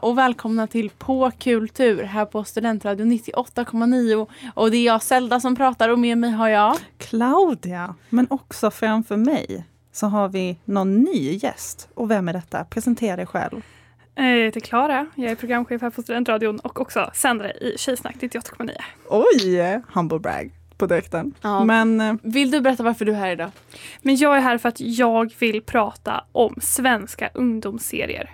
och välkomna till På kultur här på Studentradion 98,9 och det är jag Zelda som pratar och med mig har jag Claudia, men också framför mig så har vi någon ny gäst. Och vem är detta? Presentera dig själv. Eh, Jag heter Klara, jag är programchef här på Studentradion och också sändare i Tjejsnack 98,9. Oj! Humble brag på direkten. Ja. Men eh, Vill du berätta varför du är här idag? Men jag är här för att jag vill prata om svenska ungdomsserier.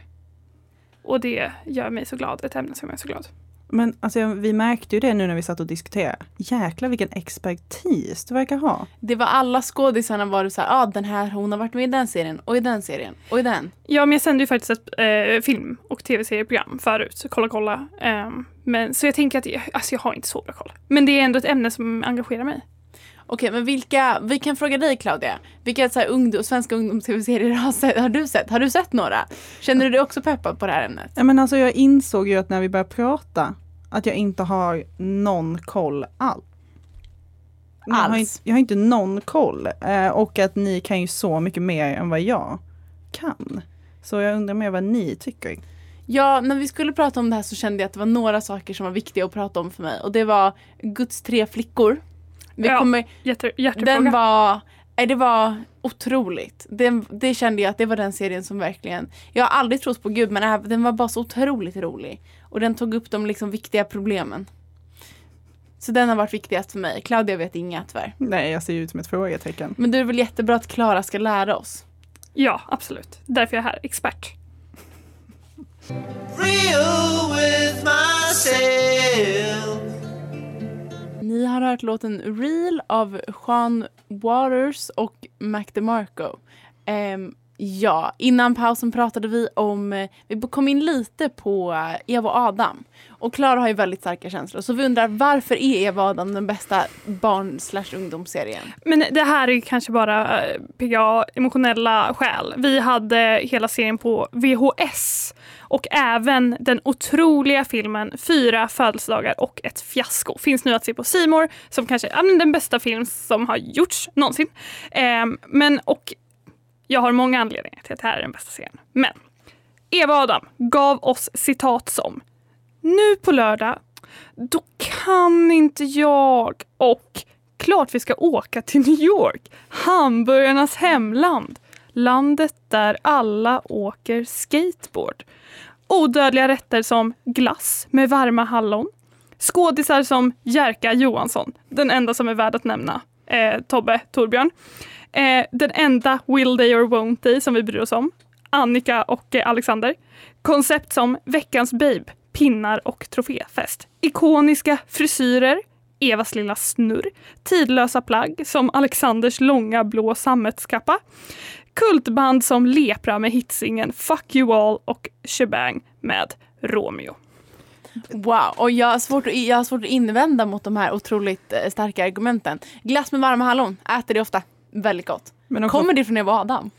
Och det gör mig så glad, ett ämne som jag är så glad. Men alltså, vi märkte ju det nu när vi satt och diskuterade. Jäklar vilken expertis du verkar ha. Det var alla skådisarna var det så här, ah, den här, hon har varit med i den serien och i den serien och i den. Ja, men jag sände ju faktiskt ett eh, film och tv-serieprogram förut, så kolla kolla. Ehm, men, så jag tänker att jag, alltså jag har inte så bra koll. Men det är ändå ett ämne som engagerar mig. Okej, men vilka, vi kan fråga dig Claudia, vilka så här, ungdom, svenska ungdoms-tv-serier har, har du sett? Har du sett några? Känner du dig också peppad på det här ämnet? Ja, men alltså, jag insåg ju att när vi började prata att jag inte har någon koll all. Jag har, Alls? inte, jag har inte någon koll. Eh, och att ni kan ju så mycket mer än vad jag kan. Så jag undrar mer vad ni tycker. Ja, när vi skulle prata om det här så kände jag att det var några saker som var viktiga att prata om för mig. Och det var Guds tre flickor. Vi Ja, kommer, Hjärte, hjärtefråga. den var, det var otroligt. Den, det kände jag att det var den serien som verkligen, jag har aldrig trott på Gud men även- den var bara så otroligt rolig. Och den tog upp de liksom viktiga problemen. Så den har varit viktigast för mig. Claudia vet inga tyvärr. Nej, jag ser ju ut som ett frågetecken. Men det är väl jättebra att Klara ska lära oss. Ja, absolut. Därför är jag här, expert. Ni har hört låten Real av Sean Waters och Mac DeMarco. Um, ja, innan pausen pratade vi om, eh, vi kom in lite på eh, Eva och Adam. Och Klara har ju väldigt starka känslor så vi undrar varför är Eva och Adam den bästa barn slash ungdomsserien? Men det här är kanske bara eh, PGA emotionella skäl. Vi hade hela serien på VHS och även den otroliga filmen Fyra födelsedagar och ett fiasko finns nu att se på Simor som kanske är den bästa film som har gjorts någonsin. Ehm, men och jag har många anledningar till att det här är den bästa serien. Men Eva Adam gav oss citat som Nu på lördag, då kan inte jag och klart vi ska åka till New York, hamburgarnas hemland. Landet där alla åker skateboard. Odödliga rätter som glass med varma hallon. Skådisar som Jerka Johansson, den enda som är värd att nämna, eh, Tobbe Torbjörn. Eh, den enda Will They or Won't They som vi bryr oss om, Annika och eh, Alexander. Koncept som Veckans Babe, pinnar och troféfest. Ikoniska frisyrer, Evas lilla snurr, tidlösa plagg som Alexanders långa blå sammetskappa, kultband som Lepra med hitsingen Fuck You All och Shebang med Romeo. Wow, och jag har, svårt att, jag har svårt att invända mot de här otroligt eh, starka argumenten. Glass med varma hallon, äter det ofta. Väldigt gott. Men Kommer det från Eva Adam?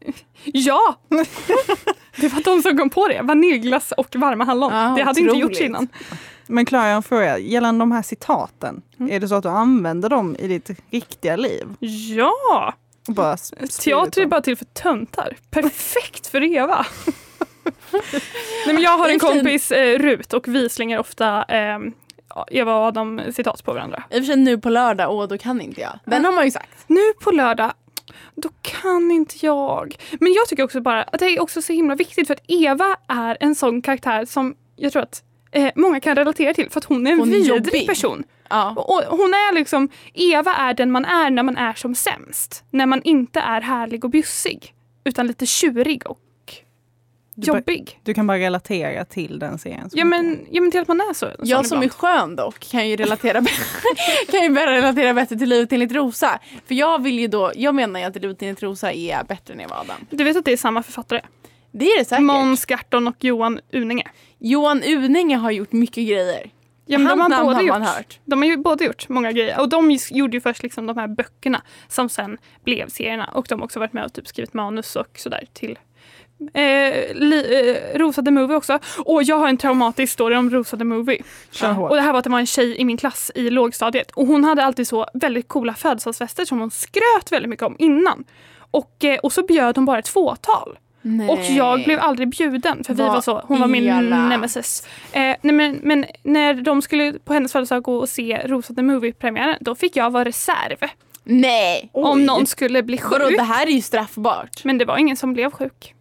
Ja! det var de som kom på det. Vaniljglass och varma hallon. Ja, det hade inte otroligt. gjorts innan. Men Klara, jag fråga. Gällande de här citaten. Mm. Är det så att du använder dem i ditt riktiga liv? Ja! Bara Teater är bara till för töntar. Perfekt för Eva. Nej, men jag har en kompis, eh, Rut, och vi slänger ofta eh, Eva och Adam citat på varandra. I och för sig nu på lördag, åh då kan inte jag. Den har man ju sagt. Nu på lördag, då kan inte jag. Men jag tycker också bara att det är också så himla viktigt för att Eva är en sån karaktär som jag tror att eh, många kan relatera till för att hon är en Hon vidrig jobbig. person. Ja. Och hon är liksom, Eva är den man är när man är som sämst. När man inte är härlig och bjussig. Utan lite tjurig och Du bara- jobbig. Du kan bara relatera till den serien. så Ja men, ja men till att man är så. Jag sån som är skön dock kan ju relatera, kan ju börja relatera bättre till livet enligt Rosa. För jag vill ju då, jag menar ju att livet enligt Rosa är bättre än Eva Adam. Du vet att det är samma författare? Det är det säkert. Måns Garton och Johan Uninge. Johan Uninge har gjort mycket grejer. Ja, men de har har gjort. De har ju båda gjort många grejer. Och de gjorde ju först liksom de här böckerna som sen blev serierna. Och de har också varit med och typ skrivit manus och sådär till eh, li, eh, Rosa the Movie också. Och jag har en traumatisk story om Rosa the Movie. Hårt. Och det här var att det var en tjej i min klass i lågstadiet. Och hon hade alltid så väldigt coola födelsedagsfester som hon skröt väldigt mycket om innan. Och, eh, och så bjöd hon bara ett fåtal. Nej. Och jag blev aldrig bjuden för vi Vad var så, hon var min elakt. nemesis. Eh, nej men, men när de skulle på hennes födelsedag gå och se Rosa the Movie-premiären då fick jag vara reserv Nej! om någon skulle bli Vadå, sjuk. det här är ju straffbart. Men det var ingen som blev sjuk.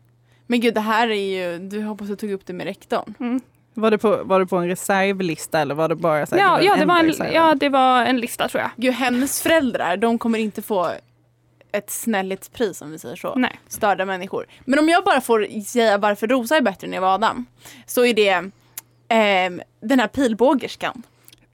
Men gud det här är ju, du hoppas du tog upp det med rektorn. Var, du på, var du på en reservlista eller var det bara så här, Ja, du ja, det var en, ja, det var en lista tror jag. Gud hennes föräldrar, de kommer inte få ett snällhetspris om vi säger så. Nej. Störda människor. Men om jag bara får säga varför Rosa är bättre än Eva Adam. Så är det ehm, den här pilbågerskan.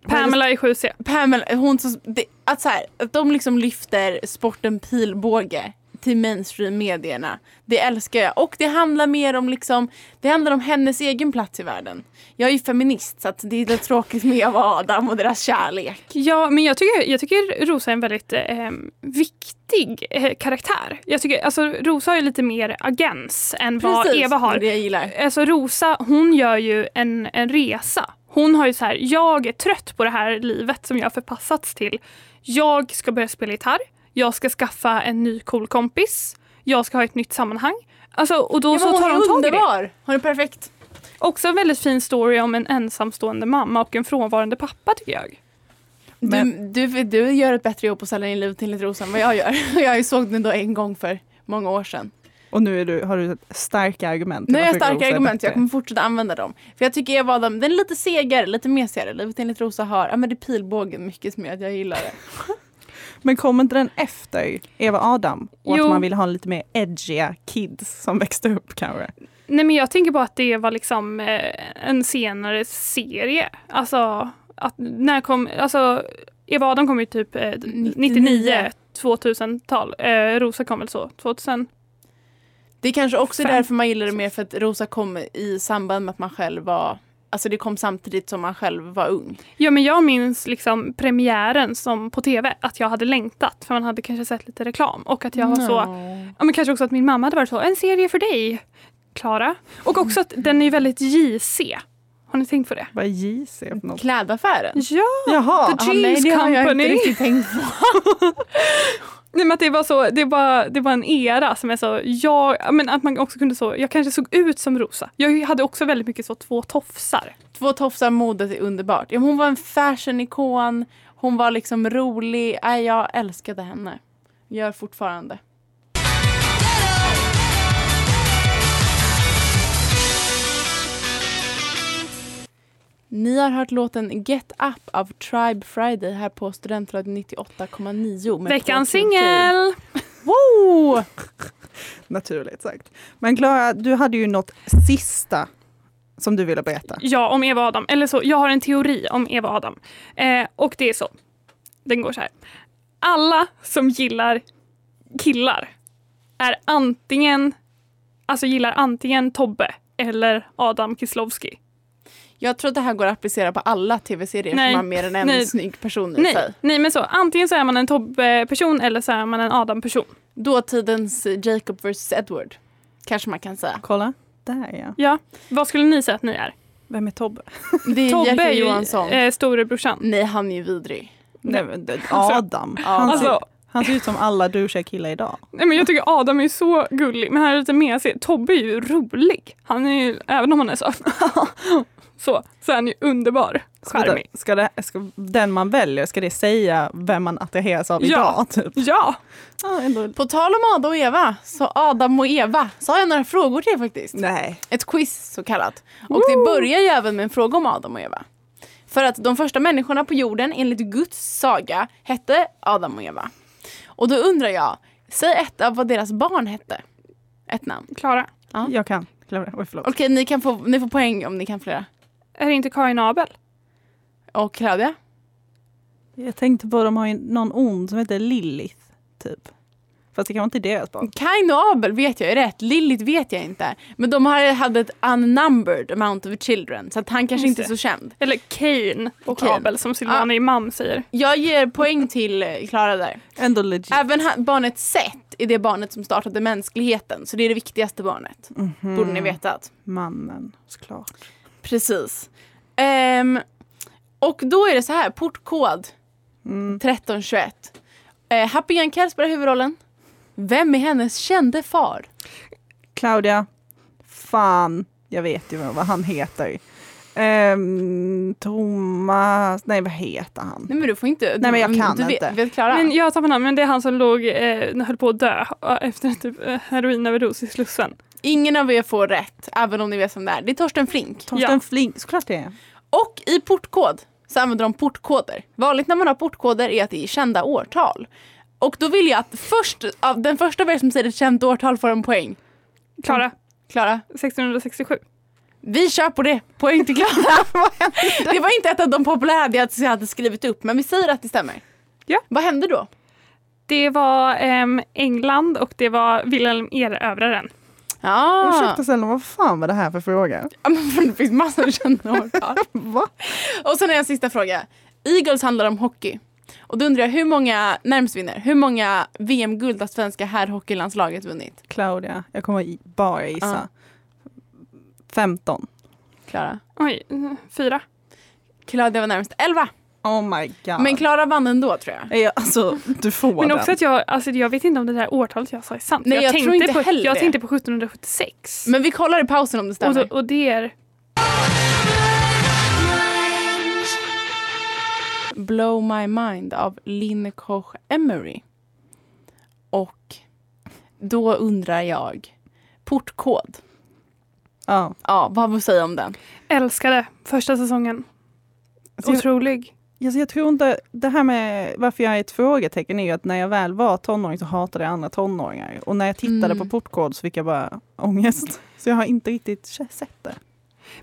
Pamela i 7C. Pamela, hon som, det, att, så här, att de liksom lyfter sporten pilbåge till mainstream-medierna. Det älskar jag. Och det handlar mer om liksom, det handlar om hennes egen plats i världen. Jag är ju feminist så att det är lite tråkigt med Eva och Adam och deras kärlek. Ja, men jag tycker, jag tycker Rosa är en väldigt eh, viktig eh, karaktär. Jag tycker, alltså, Rosa har ju lite mer agens än vad Precis, Eva det är har. det jag gillar. Alltså Rosa, hon gör ju en, en resa. Hon har ju så här, jag är trött på det här livet som jag har förpassats till. Jag ska börja spela gitarr. Jag ska skaffa en ny cool kompis. Jag ska ha ett nytt sammanhang. Alltså, och då Ja, men så hon tar hon tag i det. underbar. Hon är perfekt. Också en väldigt fin story om en ensamstående mamma och en frånvarande pappa tycker jag. Du, du, du gör ett bättre jobb på att sälja in livet till ett rosa än vad jag gör. Jag såg den då en gång för många år sedan. Och nu är du, har du starka argument. Nu har jag starka argument, jag kommer fortsätta använda dem. För jag tycker Eva Adam, den är lite segare, lite mesigare. Livet enligt Rosa har, ja men det är pilbågen mycket som gör att jag gillar det. Men kommer inte den efter Eva Adam? Och Jo. att man vill ha en lite mer edgiga kids som växte upp kanske? Nej men jag tänker bara att det var liksom eh, en senare serie. Alltså, att när kom, alltså Eva Adam kom ju typ eh, 99, 2000-tal. Eh, Rosa kom väl så, 2000. Det är kanske också Fem. därför man gillar det mer för att Rosa kom i samband med att man själv var, alltså det kom samtidigt som man själv var ung. Ja men jag minns liksom premiären som på tv, att jag hade längtat för man hade kanske sett lite reklam och att jag var så, ja men kanske också att min mamma hade varit så, en serie för dig Klara. Och också att den är väldigt JC. Har ni tänkt på det? Vad är JC för något? Klädaffären. Ja! Jaha! The Ja, nej, Jeans det har jag Company. inte riktigt tänkt på. Nej men att det var så, det var, det var en era som är så, jag, ja, men att man också kunde så, jag kanske såg ut som Rosa. Jag hade också väldigt mycket så två tofsar. Två tofsar modet är underbart. Ja, hon var en fashion-ikon, hon var liksom rolig. Nej, jag älskade henne. Gör fortfarande. Ni har hört låten Get Up av Tribe Friday här på Studentradion 98,9. med Veckans singel! Woo! Naturligt sagt. Men Klara, du hade ju något sista som du ville berätta. Ja, om Eva Adam. Eller så, jag har en teori om Eva Adam. Eh, och det är så. Den går så här. Alla som gillar killar är antingen, alltså gillar antingen Tobbe eller Adam Kieslowski. Jag tror att det här går att applicera på alla tv-serier Nej. som har mer än en Nej. snygg person i Nej, sig. nej, men så. Antingen så är man en Tobbe-person eller så är man en Adam-person. Dåtidens Jacob vs Edward. Kanske man kan säga. Kolla, där ja. Ja, vad skulle ni säga att ni är? Vem är Tobbe? Det är Tobbe Jerker är ju Johansson. eh, storebrorsan. Nej, han är ju vidrig. Nej, men det- Adam. Han, Alltså, ser, han ser ut som alla douchiga killar idag. nej, men jag tycker Adam är så gullig, men han är lite mesig. Tobbe är ju rolig. Han är ju, även om han är så, så, så är han ju underbar. Ska, det, Charmig. ska, det, ska den man väljer, ska det säga vem man attraheras av Ja. idag? Typ? Ja! Ja, ändå. På tal om Adam och Eva, så Adam och Eva, så har jag några frågor till er faktiskt. Nej. Ett quiz så kallat. Och det börjar ju även med en fråga om Adam och Eva. För att de första människorna på jorden enligt Guds saga hette Adam och Eva. Och då undrar jag, säg ett av vad deras barn hette. Ett namn. Klara, Jag kan. Klara. Oj, förlåt. Okej, ni, kan få, ni får poäng om ni kan flera. Är det inte Karin och Abel? Och Claudia? Jag tänkte på de har ju någon ond som heter Lilith. Typ. Fast det kan vara inte deras barn. Kain och Abel vet jag är rätt, Lilith vet jag inte. Men de har- hade ett unnumbered amount of children, så att han kanske inte är så känd. Eller Cain och Cain. Abel som Silvana Imam säger. Jag ger poäng till Klara där. Ändå legit. Även barnet Seth är det barnet som startade mänskligheten, så det är det viktigaste barnet. Mhm. Borde ni vetat. Mannen, såklart. Precis. Ehm, och då är det så här, portkod Mm. 1321. Uh, Happy Jankell spelar huvudrollen. Vem är hennes kände far? Claudia. Fan, jag vet ju vad han heter. Ehm, Thomas, nej vad heter han? Nej men du får inte... Nej, men jag kan du inte. Vet, vet Klara? Men jag på namn, men det är han som låg, eh, höll på att dö eh, efter typ eh, heroinöverdos i Slussen. Ingen av er får rätt, även om ni vet vem det är. Det är Torsten Flink. Torsten Ja. Flink, såklart det är. Och i portkod så använder de portkoder. Vanligt när man har portkoder är att det är kända årtal. Och då vill jag att först, av den första av er som säger ett känt årtal får en poäng. Klara, Klara? 1667. Vi kör på det. Poäng till Klara. det var inte ett av de populära jag hade skrivit upp, men vi säger att det stämmer. Ja. Vad hände då? Det var ehm, England och det var Wilhelm Erövraren. Ja, Ursäkta snälla, vad fan var det här för fråga? Ja, men det finns massor av kända årtal. Va? Och sen har jag en sista fråga. Eagles handlar om hockey. Och då undrar jag hur många, närmst vinner, hur många VM-guld har svenska herrhockeylandslaget vunnit? Claudia, jag kommer bara gissa. 15. Klara? Oj, fyra. Claudia var närmst 11. Oh my god. Men Klara vann ändå tror jag. Ja, alltså, du får Men den. också att jag, alltså jag vet inte om det där årtalet jag sa är sant. Nej, jag tror tänkte inte på, heller Jag tänkte på 1776. Men vi kollar i pausen om det och, stämmer. då, och det är... Blow My Mind av Lynn Koch Emery. Och då undrar jag, portkod. Ja. Ja, vad har vi att säga om den? Älskade första säsongen. Alltså, jag, Otrolig. Alltså, jag tror inte, det här med varför jag är ett frågetecken är ju att när jag väl var tonåring så hatade jag andra tonåringar. Och när jag tittade Mm. på portkod så fick jag bara ångest. Så jag har inte riktigt sett det.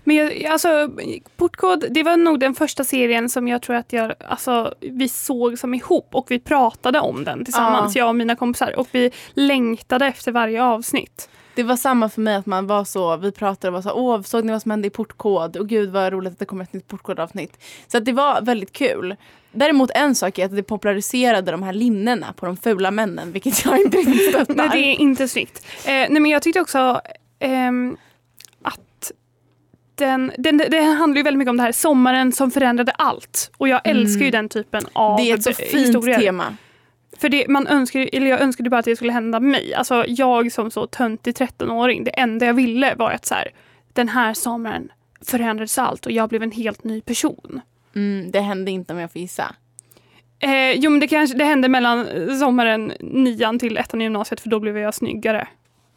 Men jag, alltså, Portkod, det var nog den första serien som jag tror att jag, alltså, vi såg som ihop och vi pratade om den tillsammans, jag och mina kompisar. Och vi längtade efter varje avsnitt. Det var samma för mig att man var så, vi pratade och var så, åh såg ni vad som hände i portkod? Och gud vad roligt att det kommer ett nytt portkodavsnitt. Så att det var väldigt kul. Däremot en sak är att det populariserade de här linnena på de fula männen, vilket jag inte riktigt stöttar. Nej, det är inte snyggt. Eh, nej, men jag tyckte också ehm, att den, den, det handlar ju väldigt mycket om det här sommaren som förändrade allt. Och jag älskar ju den typen av det är ett så fint historier. tema. För det, man önskar, eller jag önskade bara att det skulle hända mig. Alltså jag som så töntig 13-åring, det enda jag ville var att så här, den här sommaren förändrades allt och jag blev en helt ny person. Mm, det hände inte om jag får gissa. Eh, jo men det, kanske, det hände mellan sommaren nian till ettan i gymnasiet för då blev jag snyggare.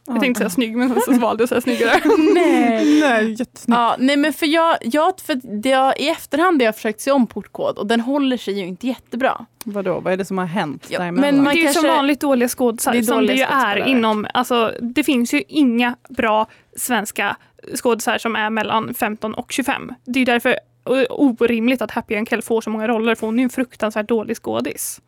Jag tänkte säga snygg men så valde jag att säga snyggare. Nej. Nej, jättesnyggt. Ja, nej men för jag, jag, för det jag, i efterhand har jag försökt se om portkod och den håller sig ju inte jättebra. Vadå, vad är det som har hänt Ja, men man det är ju som kanske- vanligt dåliga skådisar Det är som dåliga det ju är inom, alltså det finns ju inga bra svenska skådisar som är mellan 15 och 25. Det är ju därför orimligt att Happy Jankell får så många roller för hon är ju en fruktansvärt dålig skådis.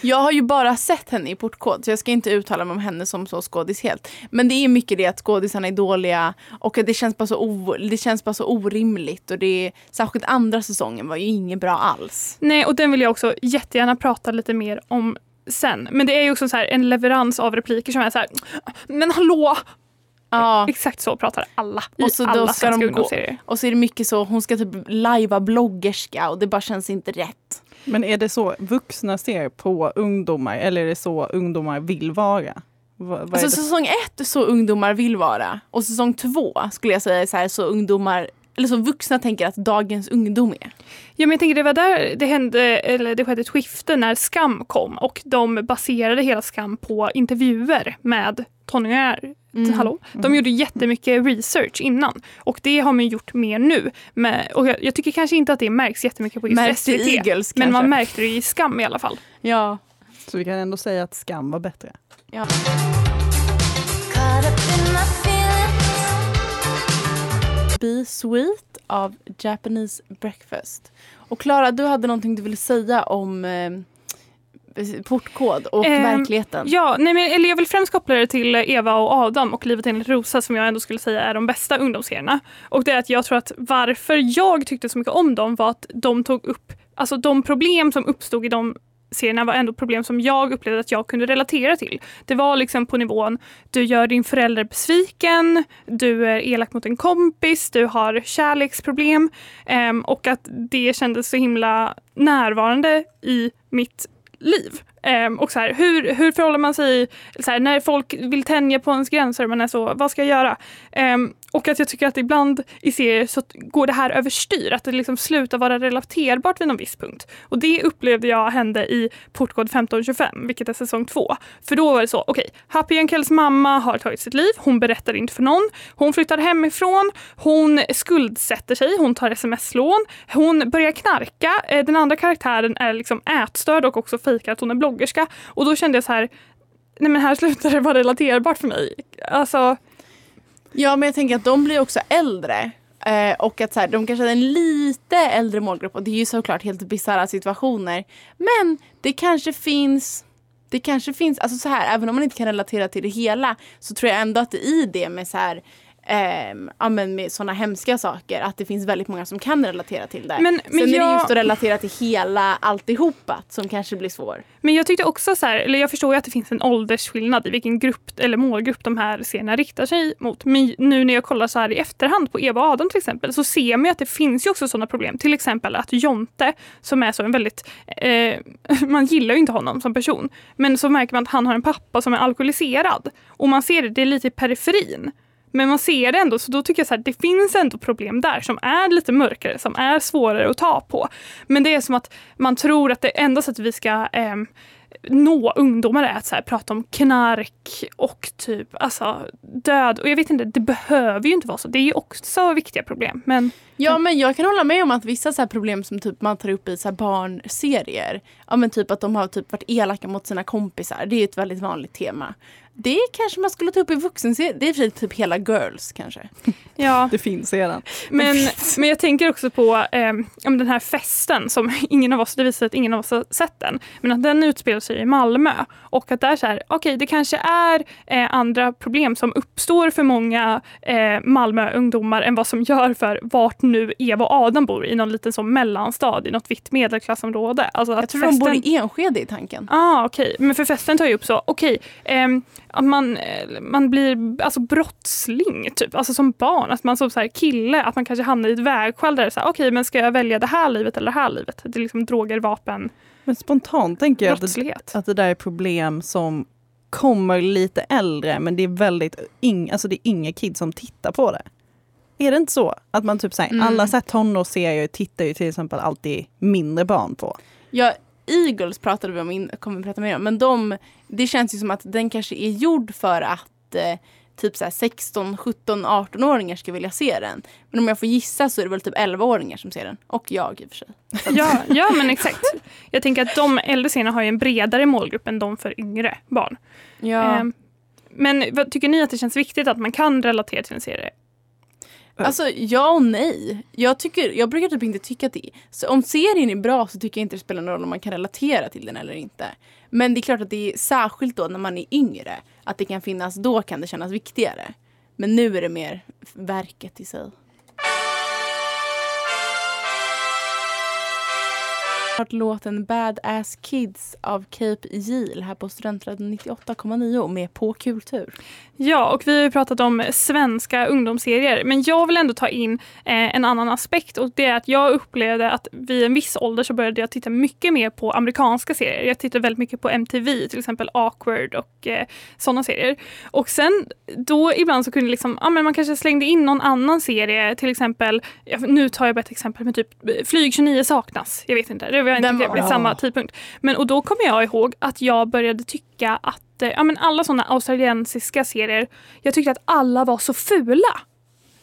Jag har ju bara sett henne i portkod så jag ska inte uttala mig om henne som så skådis helt. Men det är mycket det att skådisarna är dåliga och att det känns bara så, o, det känns bara så orimligt. Och det är, särskilt andra säsongen var ju inget bra alls. Nej, och den vill jag också jättegärna prata lite mer om sen. Men det är ju också så här en leverans av repliker som är så här, men hallå! Ja. Exakt så pratar alla i Och så då alla ska svenska de gå-. Och så är det mycket så, hon ska typ lajva bloggerska och det bara känns inte rätt. Men är det så vuxna ser på ungdomar eller är det så ungdomar vill vara? Vad, vad Alltså säsong ett är så ungdomar vill vara och säsong två skulle jag säga är så, här, så ungdomar eller så vuxna tänker att dagens ungdom är. Ja, men jag tänker det var där det hände, eller det skedde ett skifte när Skam kom och de baserade hela Skam på intervjuer med tonåringar. Mm. Hallå? De gjorde jättemycket research innan och det har man gjort mer nu. Men, och jag, jag tycker kanske inte att det märks jättemycket på just SVT. Eagles men kanske? man märkte det i Skam i alla fall. Ja. Så vi kan ändå säga att Skam var bättre. ja. Be Sweet av Japanese Breakfast. Och Klara, du hade någonting du ville säga om eh, portkod och Ehm, verkligheten. Ja, nej men, eller jag vill främst koppla det till Eva och Adam och Livet enligt Rosa som jag ändå skulle säga är de bästa ungdomsserierna. Och det är att jag tror att varför jag tyckte så mycket om dem var att de tog upp, alltså de problem som uppstod i de serierna var ändå problem som jag upplevde att jag kunde relatera till. Det var liksom på nivån, du gör din förälder besviken, du är elak mot en kompis, du har kärleksproblem ehm, och att det kändes så himla närvarande i mitt liv. Um, och så här, hur, hur förhåller man sig så här, när folk vill tänja på ens gränser? Man är så, vad ska jag göra? Um, och att jag tycker att ibland i serier så går det här överstyr, att det liksom slutar vara relaterbart vid någon viss punkt. Och det upplevde jag hände i Portkod 1525, vilket är säsong två. För då var det så, okej, Happy Enkels mamma har tagit sitt liv, hon berättar inte för någon, hon flyttar hemifrån, hon skuldsätter sig, hon tar sms-lån, hon börjar knarka, eh, den andra karaktären är liksom ätstörd och också fejkar att hon är bloggerska. Och då kände jag så här, nej men här slutar det vara relaterbart för mig. Alltså, Ja, men jag tänker att de blir också äldre. Eh, och att så här, de kanske är en lite äldre målgrupp och det är ju såklart helt bisarra situationer. Men det kanske finns det kanske finns, alltså så här, även om man inte kan relatera till det hela så tror jag ändå att det i det med så här ehm, ja, men med sådana hemska saker att det finns väldigt många som kan relatera till det. Men- men Sen är det jag- just att relatera till hela alltihopa som kanske blir svår. Men jag tyckte också så här, eller jag förstår ju att det finns en åldersskillnad i vilken grupp eller målgrupp de här serierna riktar sig mot. Men nu när jag kollar så här i efterhand på Eva och Adam till exempel så ser man ju att det finns ju också sådana problem. Till exempel att Jonte som är så en väldigt, eh, man gillar ju inte honom som person. Men så märker man att han har en pappa som är alkoholiserad. Och man ser det, det är lite i periferin. Men man ser det ändå, så då tycker jag så här, det finns ändå problem där som är lite mörkare, som är svårare att ta på. Men det är som att man tror att det enda sättet vi ska eh, nå ungdomar är att så här, prata om knark och typ alltså, död. Och jag vet inte, det behöver ju inte vara så. Det är ju också viktiga problem. Men Ja men jag kan hålla med om att vissa så här problem som typ man tar upp i så här barnserier, ja men typ att de har typ varit elaka mot sina kompisar, det är ett väldigt vanligt tema. Det kanske man skulle ta upp i vuxenserier, det är för typ hela girls kanske. ja, Det finns redan. Men, men jag tänker också på eh, om den här festen som ingen av oss, det visar att ingen av oss har sett den, men att den utspelar sig i Malmö och att där så här, okej det kanske är eh, andra problem som uppstår för många eh, Malmö-ungdomar än vad som gör för vart nu Eva och Adam bor i någon liten så mellanstad i något vitt medelklassområde. Alltså att Jag tror de bor festen- i Enskede i tanken. Ah, okej. Men för festen tar ju upp så, okej, ehm, att man, man blir alltså brottsling, typ. Alltså som barn. Att man som så här kille, att man kanske hamnar i ett vägskäl där okej, men ska jag välja det här livet eller det här livet? Det är liksom droger, vapen, Men spontant tänker jag att det, att det där är problem som kommer lite äldre men det är väldigt ing, alltså det är inga kids som tittar på det. Är det inte så? Att man typ säger, Mm. alla så här tonårsserier tittar ju till exempel alltid mindre barn på. Ja, Eagles pratade vi om, in, kommer vi prata mer om, men de, det känns ju som att den kanske är gjord för att eh, typ så här 16, 17, 18-åringar ska vilja se den. Men om jag får gissa så är det väl typ 11-åringar som ser den. Och jag i och för sig. Ja, ja, men exakt. Jag tänker att de äldre serierna har ju en bredare målgrupp än de för yngre barn. Ja. Ehm, men vad, tycker ni att det känns viktigt att man kan relatera till en serie? Eh. Alltså ja och nej. Jag, tycker, jag brukar typ inte tycka att det så Om serien är bra så tycker jag inte det spelar någon roll om man kan relatera till den eller inte. Men det är klart att det är särskilt då när man är yngre. Att det kan finnas, då kan det kännas viktigare. Men nu är det mer verket i sig. hört låten Bad Ass Kids av Cape Yield här på Studentradion 98,9 med På Kultur. Ja, och vi har ju pratat om svenska ungdomsserier, men jag vill ändå ta in eh, en annan aspekt och det är att jag upplevde att vid en viss ålder så började jag titta mycket mer på amerikanska serier. Jag tittade väldigt mycket på MTV, till exempel Awkward och eh, sådana serier. Och sen då ibland så kunde liksom, ja men man kanske slängde in någon annan serie, till exempel, ja, nu tar jag bara ett exempel med typ eh, Flyg 29 saknas. Jag vet inte, det var inte Den var samma tidpunkt. Men och då kommer jag ihåg att jag började tycka att ja, men alla såna australiensiska serier, jag tyckte att alla var så fula.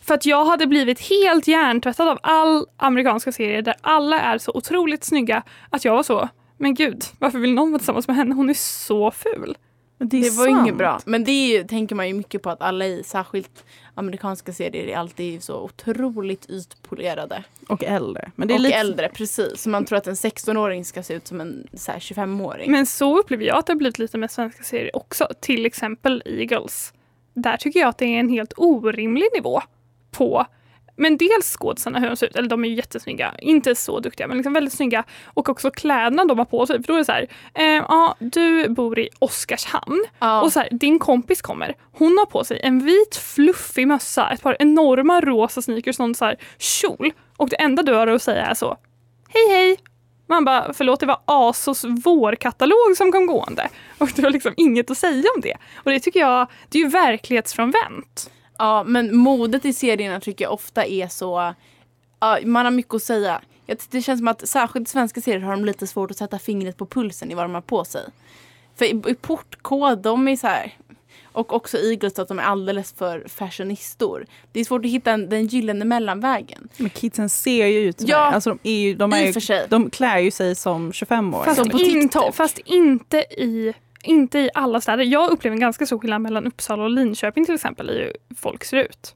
För att jag hade blivit helt hjärntvättad av all amerikanska serier där alla är så otroligt snygga att jag var så, men gud, varför vill någon vara tillsammans med henne? Hon är så ful. Det, Det var sant. inget bra. Men det ju, tänker man ju mycket på att alla i särskilt amerikanska serier är alltid så otroligt ytpolerade. Och äldre. Men det är och lite... äldre, precis. Så man tror att en 16-åring ska se ut som en så här, 25-åring. Men så upplever jag att det har blivit lite med svenska serier också. Till exempel Eagles. Där tycker jag att det är en helt orimlig nivå på men dels skådisarna hur de ser ut, eller de är ju jättesnygga, inte så duktiga men liksom väldigt snygga. Och också kläderna de har på sig. För då är det så här, eh, ja du bor i Oskarshamn ja. och så här, din kompis kommer. Hon har på sig en vit fluffig mössa, ett par enorma rosa sneakers, någon så här kjol. Och det enda du har att säga är så, hej hej. Man bara, förlåt det var Asos vårkatalog som kom gående. Och det var liksom inget att säga om det. Och det tycker jag, det är ju verklighetsfrånvänt. Ja, men modet i serierna tycker jag ofta är så... Ja, man har mycket att säga. Det känns som att särskilt i svenska serier har de lite svårt att sätta fingret på pulsen i vad de har på sig. För i, i portkod, de är så här... Och också Eagles att de är alldeles för fashionistor. Det är svårt att hitta en, den gyllene mellanvägen. Men kidsen ser ju ut så Ja. Alltså de, är ju, de, är ju, för sig. de klär ju sig som 25-åringar. Fast, Som på inte, fast inte i inte i alla städer. Jag upplever en ganska stor skillnad mellan Uppsala och Linköping till exempel i hur folk ser ut.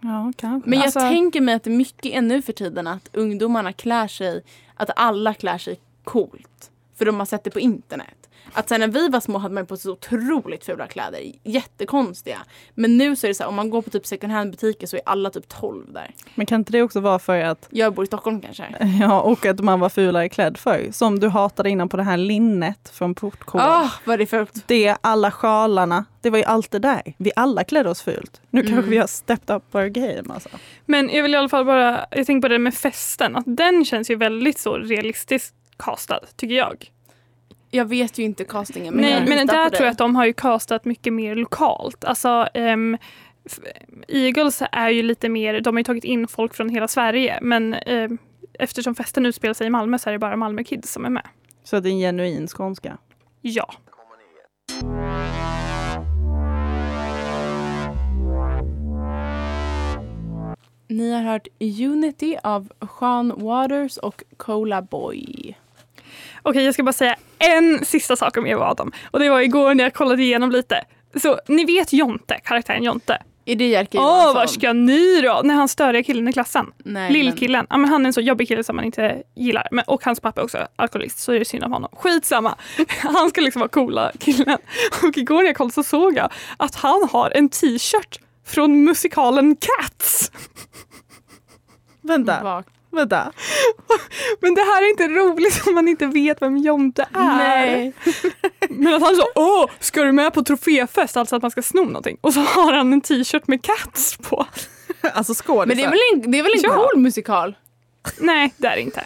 Ja, kanske. Men jag Alltså- tänker mig att det är mycket ännu för tiden att ungdomarna klär sig, att alla klär sig coolt. För de har sett det på internet. Att sen när vi var små hade man på sig så otroligt fula kläder. Jättekonstiga. Men nu så är det så här, om man går på typ second hand butiker så är alla typ 12 där. Men kan inte det också vara för att Jag bor i Stockholm kanske. Ja, och att man var fulare klädd förr. Som du hatade innan på det här linnet från portkoden. Åh, vad är det fult. Det, alla sjalarna, det var ju allt det där. Vi alla klädde oss fult. Nu Mm. kanske vi har stepped up our game alltså. Men jag vill i alla fall bara, jag tänker på det med festen, att den känns ju väldigt så realistiskt castad, tycker jag. Jag vet ju inte castingen men Nej, jag men där tror jag att de har ju castat mycket mer lokalt. Alltså, f- Eagles är ju lite mer, de har ju tagit in folk från hela Sverige, men ehm, eftersom festen utspelar sig i Malmö så är det bara Malmö Kids som är med. Så det är en genuin skånska. Ja. Ni har hört Unity av Sean Waters och Cola Boy. Okej, jag ska bara säga en sista sak om Eva och Adam. Och det var igår när jag kollade igenom lite. Så ni vet Jonte, karaktären Jonte. Är det Jerker Åh, Johansson? var ska ni då? När han störiga killen i klassen. Nej, Lillkillen. Ja, men han är en så jobbig kille som man inte gillar. Men, och hans pappa är också alkoholist, så är det synd om honom. Skitsamma. Han ska liksom vara coola killen. Och igår när jag kollade så såg jag att han har en t-shirt från musikalen Cats. Vänta, Men, vänta. Men det här är inte roligt om man inte vet vem Jonte är. Nej. Men att han så, åh, ska du med på troféfest? Alltså att man ska sno någonting. Och så har han en t-shirt med Cats på. Alltså skådisar. Men det är väl en, det är väl en Ja. cool musikal? Nej, det är det inte.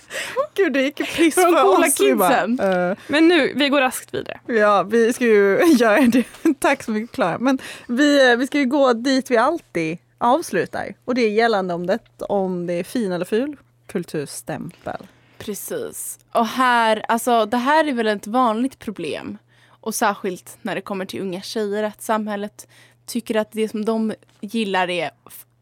Gud, det gick piss För coola oss. Bara, eh, Men nu, vi går raskt vidare. Ja, vi ska ju göra det. Tack så mycket Klara. Men vi, eh, vi ska ju gå dit vi alltid avslutar. Och det är gällande om det, om det är fin eller ful kulturstämpel. Precis. Och här, alltså det här är väl ett vanligt problem. Och särskilt när det kommer till unga tjejer, att samhället tycker att det som de gillar är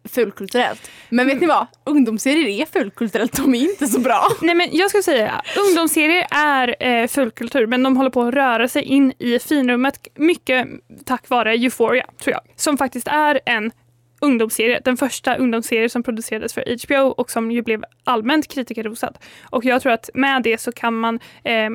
fulkulturellt. Men vet ni vad? Ungdomsserier är fulkulturellt, de är inte så bra. Nej men jag skulle säga, ungdomsserier är eh, fulkultur men de håller på att röra sig in i finrummet mycket tack vare Euphoria tror jag. Som faktiskt är en ungdomsserie. Den första ungdomsserie som producerades för HBO och som ju blev allmänt kritikerrosad. Och jag tror att med det så kan man eh,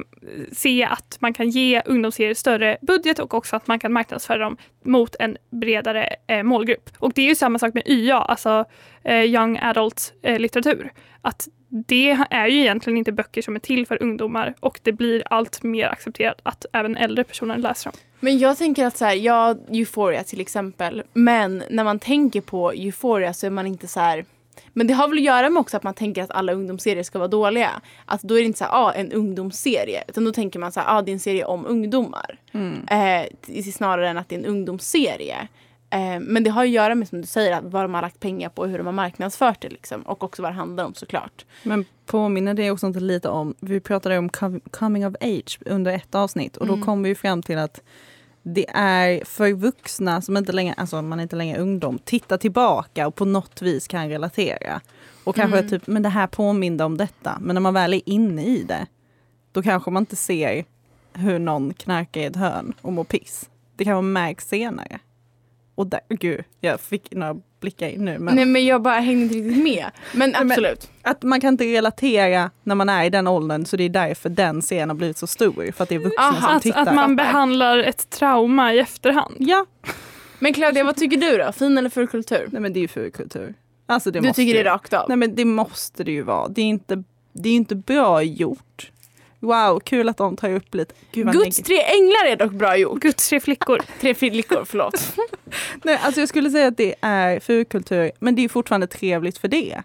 se att man kan ge ungdomsserier större budget och också att man kan marknadsföra dem mot en bredare eh, målgrupp. Och det är ju samma sak med YA, alltså eh, Young Adult eh, litteratur. Att det är ju egentligen inte böcker som är till för ungdomar och det blir allt mer accepterat att även äldre personer läser dem. Men jag tänker att så här, ja, Euphoria till exempel. Men när man tänker på Euphoria så är man inte så här. Men det har väl att göra med också att man tänker att alla ungdomsserier ska vara dåliga. Att då är det inte så här, ah, en ungdomsserie. Utan då tänker man så här, ah, det är en serie om ungdomar. Eh, snarare än att det är en ungdomsserie. Eh, men det har att göra med som du säger, att vad de har lagt pengar på och hur de har marknadsfört det. Liksom. Och också vad det handlar om såklart. Men påminner det också inte lite om, vi pratade om com- coming of age under ett avsnitt och då Mm. kom vi fram till att det är för vuxna som inte längre, alltså man är inte längre ungdom, titta tillbaka och på något vis kan relatera. Och kanske Mm. typ, men det här påminde om detta. Men när man väl är inne i det, då kanske man inte ser hur någon knarkar i ett hörn och mår piss. Det kanske märks senare. Och där, gud, jag fick några blickar in nu. Men... Nej men jag bara hängde inte riktigt med. Men men- absolut. Att man kan inte relatera när man är i den åldern så det är därför den serien har blivit så stor. För att det är vuxna Aha, som Att, tittar. att man behandlar ett trauma i efterhand. Ja, Men Claudia, vad tycker du då? Fin eller ful kultur? nej men det är ju fulkultur. Alltså det Du måste tycker det ju- är rakt av? Nej men det måste det ju vara. Det är inte, det är inte bra gjort. Wow, kul att de tar upp lite. Gud, Guds tre änglar är dock bra gjort. Guds tre flickor. Tre flickor, förlåt. Nej, alltså jag skulle säga att det är fulkultur, men det är fortfarande trevligt för det.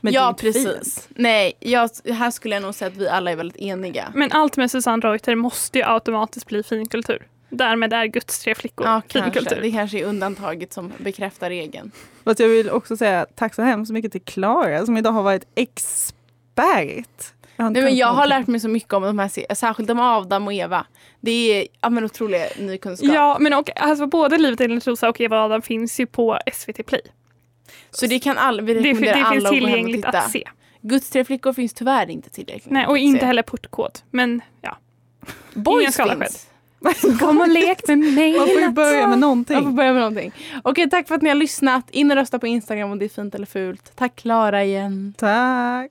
Men det ja, inte precis. fint. Nej, jag, här skulle jag nog säga att vi alla är väldigt eniga. Men allt med Susanne Reuter måste ju automatiskt bli finkultur. Därmed är Guds tre flickor Ja, kanske. finkultur. Det kanske är undantaget som bekräftar regeln. Fast jag vill också säga tack så hemskt mycket till Klara som idag har varit expert. Jag Nej, men jag har lärt mig så mycket om de här serierna, särskilt om Adam och Eva. Det är ja, men otrolig ny kunskap. Ja, men och, alltså, både Livet enligt Rosa och Eva och Adam finns ju på SVT Play. Så det kan alla, vi Det, rekommenderar det alla finns att tillgängligt titta. att se. Guds tre flickor finns tyvärr inte tillräckligt. Nej, och att inte se. heller portkod. Men ja. Boys finns. Kom och lek med mig Man får ju börja med någonting. Jag får börja med någonting. Okej, tack för att ni har lyssnat. In och rösta på Instagram om det är fint eller fult. Tack Klara igen. Tack.